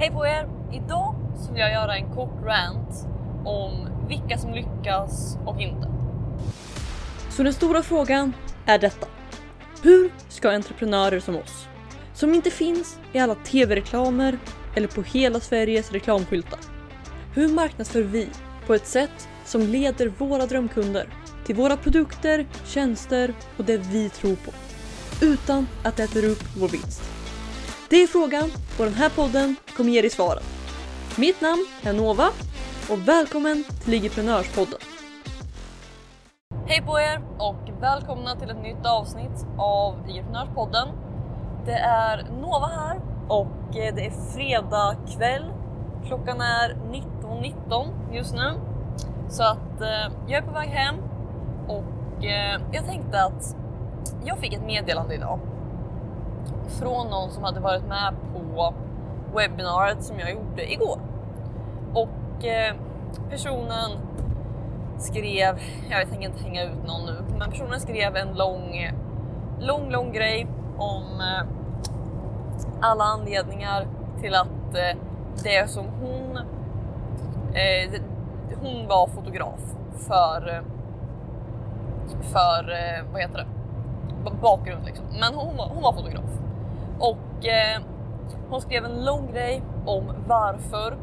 Hej på er! Idag så vill jag göra en kort rant om vilka som lyckas och inte. Så den stora frågan är detta. Hur ska entreprenörer som oss, som inte finns i alla tv-reklamer eller på hela Sveriges reklamskyltar. Hur marknadsför vi på ett sätt som leder våra drömkunder till våra produkter, tjänster och det vi tror på. Utan att det äter upp vår vinst. Det är frågan och den här podden kommer ge dig svaren. Mitt namn är Nova och välkommen till Ligiprenörspodden. Hej på er och välkomna till ett nytt avsnitt av Ligiprenörspodden. Det är Nova här och eh, det är fredag kväll. Klockan är 19.19 .19 just nu. Så att eh, jag är på väg hem och eh, jag tänkte att jag fick ett meddelande idag från någon som hade varit med på webbinariet som jag gjorde igår. Och eh, personen skrev, jag tänker inte hänga ut någon nu, men personen skrev en lång, lång, lång grej om eh, alla anledningar till att eh, det som hon, eh, hon var fotograf för, eh, för eh, vad heter det, bakgrund liksom. Men hon, hon var fotograf. Och eh, hon skrev en lång grej om varför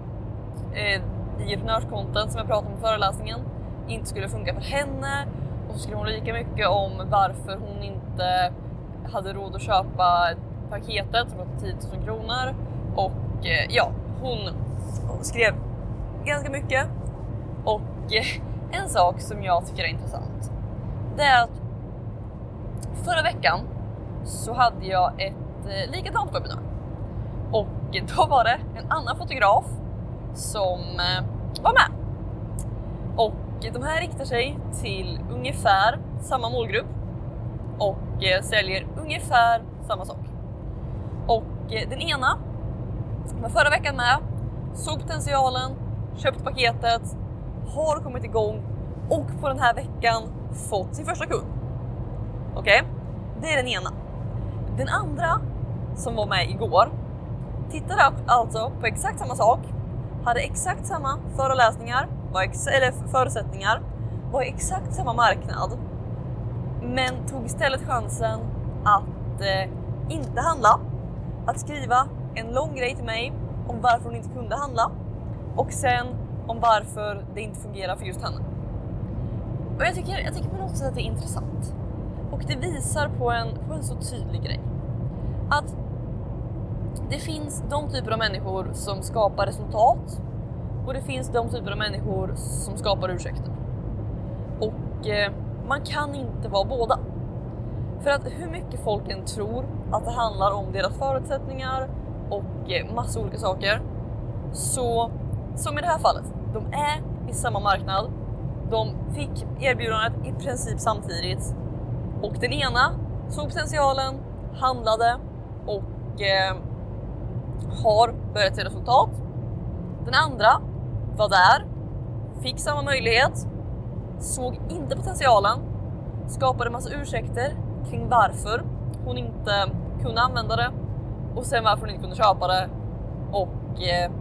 eh, entreprenörskonton som jag pratade om i föreläsningen inte skulle funka för henne. Och så skrev hon lika mycket om varför hon inte hade råd att köpa paketet som kostade 10 000 kronor. Och eh, ja, hon skrev ganska mycket. Och eh, en sak som jag tycker är intressant, det är att förra veckan så hade jag ett eh, likadant webbinar. Och då var det en annan fotograf som eh, var med. Och de här riktar sig till ungefär samma målgrupp och eh, säljer ungefär samma sak. Och eh, den ena var förra veckan med, såg potentialen, köpt paketet, har kommit igång och på den här veckan fått sin första kund. Okej, okay? det är den ena. Den andra som var med igår tittade alltså på exakt samma sak, hade exakt samma föreläsningar, var ex eller förutsättningar, var i exakt samma marknad, men tog istället chansen att eh, inte handla, att skriva en lång grej till mig om varför hon inte kunde handla och sen om varför det inte fungerar för just henne. Och jag tycker, jag tycker på något sätt att det är intressant och det visar på en, på en så tydlig grej. Att det finns de typer av människor som skapar resultat och det finns de typer av människor som skapar ursäkter. Och eh, man kan inte vara båda. För att hur mycket folk än tror att det handlar om deras förutsättningar och eh, massa olika saker så, som i det här fallet, de är i samma marknad. De fick erbjudandet i princip samtidigt och den ena såg potentialen, handlade och eh, har börjat se resultat. Den andra var där, fick samma möjlighet, såg inte potentialen, skapade massa ursäkter kring varför hon inte kunde använda det och sen varför hon inte kunde köpa det och eh,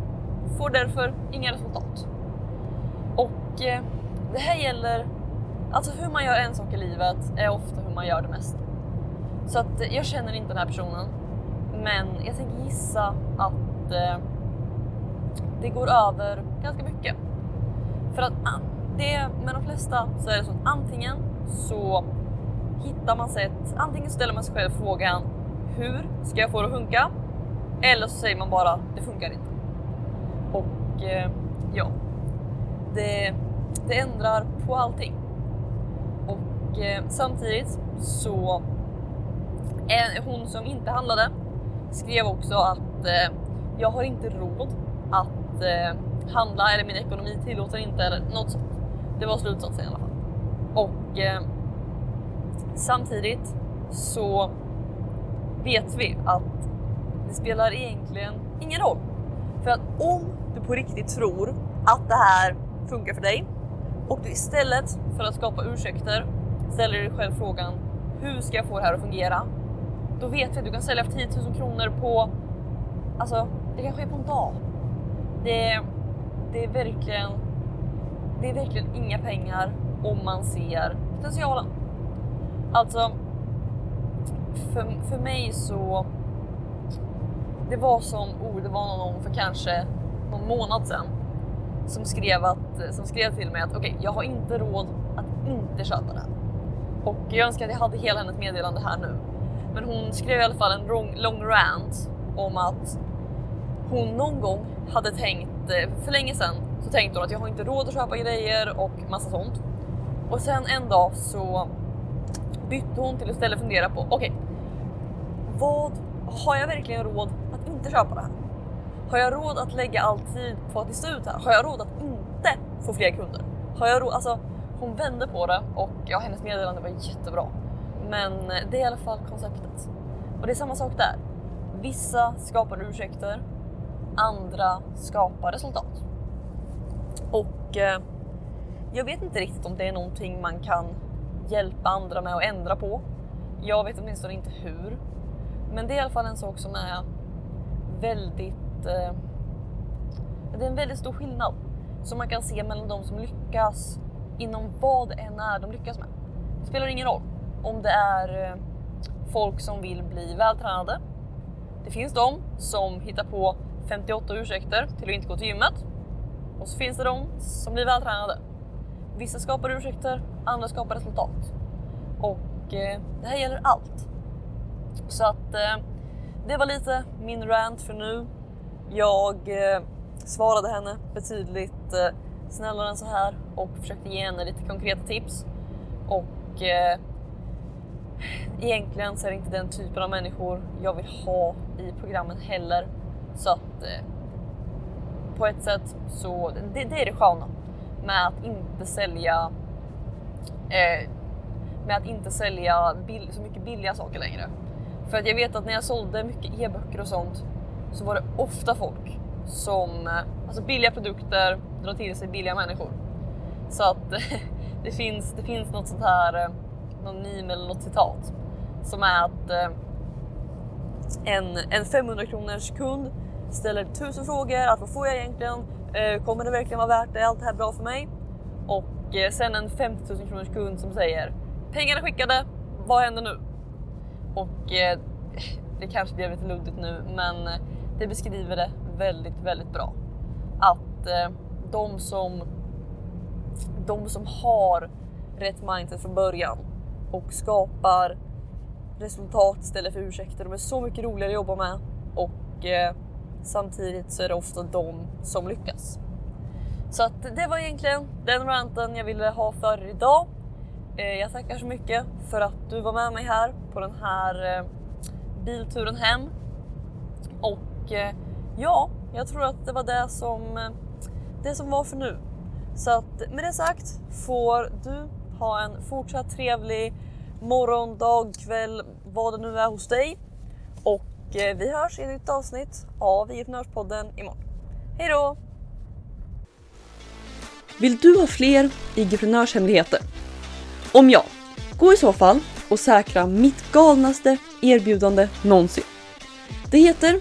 får därför inga resultat. Och eh, det här gäller, alltså hur man gör en sak i livet är ofta hur man gör det mesta. Så att eh, jag känner inte den här personen men jag tänker gissa att eh, det går över ganska mycket. För att ah, det, med de flesta så är det så att antingen så hittar man sätt, antingen ställer man sig själv frågan hur ska jag få det att funka? Eller så säger man bara det funkar inte. Och eh, ja, det, det ändrar på allting. Och eh, samtidigt så eh, hon som inte handlade skrev också att eh, jag har inte råd att eh, handla eller min ekonomi tillåter inte eller något sånt. Det var slutsatsen i alla fall. Och eh, samtidigt så vet vi att det spelar egentligen ingen roll. För att om du på riktigt tror att det här funkar för dig och du istället för att skapa ursäkter ställer dig själv frågan hur ska jag få det här att fungera? då vet vi att du kan sälja för 10 000 kronor på alltså, det kan ske på en dag. Det, det är verkligen det är verkligen inga pengar om man ser potentialen. Alltså, för, för mig så... Det var som, oh, det var någon för kanske någon månad sedan som skrev, att, som skrev till mig att okej, okay, jag har inte råd att inte köpa det här. Och jag önskar att jag hade hela hennes meddelande här nu. Men hon skrev i alla fall en lång, lång rant om att hon någon gång hade tänkt, eh, för länge sedan, så tänkte hon att jag har inte råd att köpa grejer och massa sånt. Och sen en dag så bytte hon till att istället fundera på okej, okay, vad har jag verkligen råd att inte köpa det här? Har jag råd att lägga all tid på att lista ut det här? Har jag råd att inte få fler kunder? Har jag råd? Alltså, hon vände på det och ja, hennes meddelande var jättebra. Men eh, det är i alla fall konceptet. Och det är samma sak där. Vissa skapar ursäkter, andra skapar resultat. Och eh, jag vet inte riktigt om det är någonting man kan hjälpa andra med att ändra på. Jag vet åtminstone inte hur. Men det är i alla fall en sak som är väldigt... Eh, det är en väldigt stor skillnad som man kan se mellan de som lyckas inom vad det än är de lyckas med. Det spelar ingen roll om det är eh, folk som vill bli vältränade. Det finns de som hittar på 58 ursäkter till att inte gå till gymmet. Och så finns det de som blir vältränade. Vissa skapar ursäkter, andra skapar resultat. Och eh, det här gäller allt. Så att eh, det var lite min rant för nu. Jag eh, svarade henne betydligt eh, snällare än så här och försökte ge henne lite konkreta tips. Och eh, egentligen så är det inte den typen av människor jag vill ha i programmen heller. Så att eh, på ett sätt så det, det är det sköna med att inte sälja eh, med att inte sälja bill, så mycket billiga saker längre. För att jag vet att när jag sålde mycket e-böcker och sånt så var det ofta folk som, alltså billiga produkter drar till sig billiga människor. Så att det finns, det finns något sånt här, eh, någon meme eller något citat som är att eh, en, en 500 kronors kund ställer tusen frågor. Att vad får jag egentligen? Eh, kommer det verkligen vara värt det? Är allt det här bra för mig? Och sen en 50 000 kronors kund som säger pengarna skickade, vad händer nu? Och det kanske blev lite luddigt nu, men det beskriver det väldigt, väldigt bra. Att eh, de som de som har rätt mindset från början och skapar resultat istället för ursäkter. De är så mycket roligare att jobba med och eh, samtidigt så är det ofta de som lyckas. Så att det var egentligen den ranten jag ville ha för idag. Eh, jag tackar så mycket för att du var med mig här på den här eh, bilturen hem. Och eh, ja, jag tror att det var det som, eh, det som var för nu. Så att med det sagt får du ha en fortsatt trevlig morgon, dag, kväll, vad det nu är hos dig. Och eh, vi hörs i ett nytt avsnitt av IF-podden imorgon. Hej då! Vill du ha fler IGP-nörshemligheter? Om ja, gå i så fall och säkra mitt galnaste erbjudande någonsin. Det heter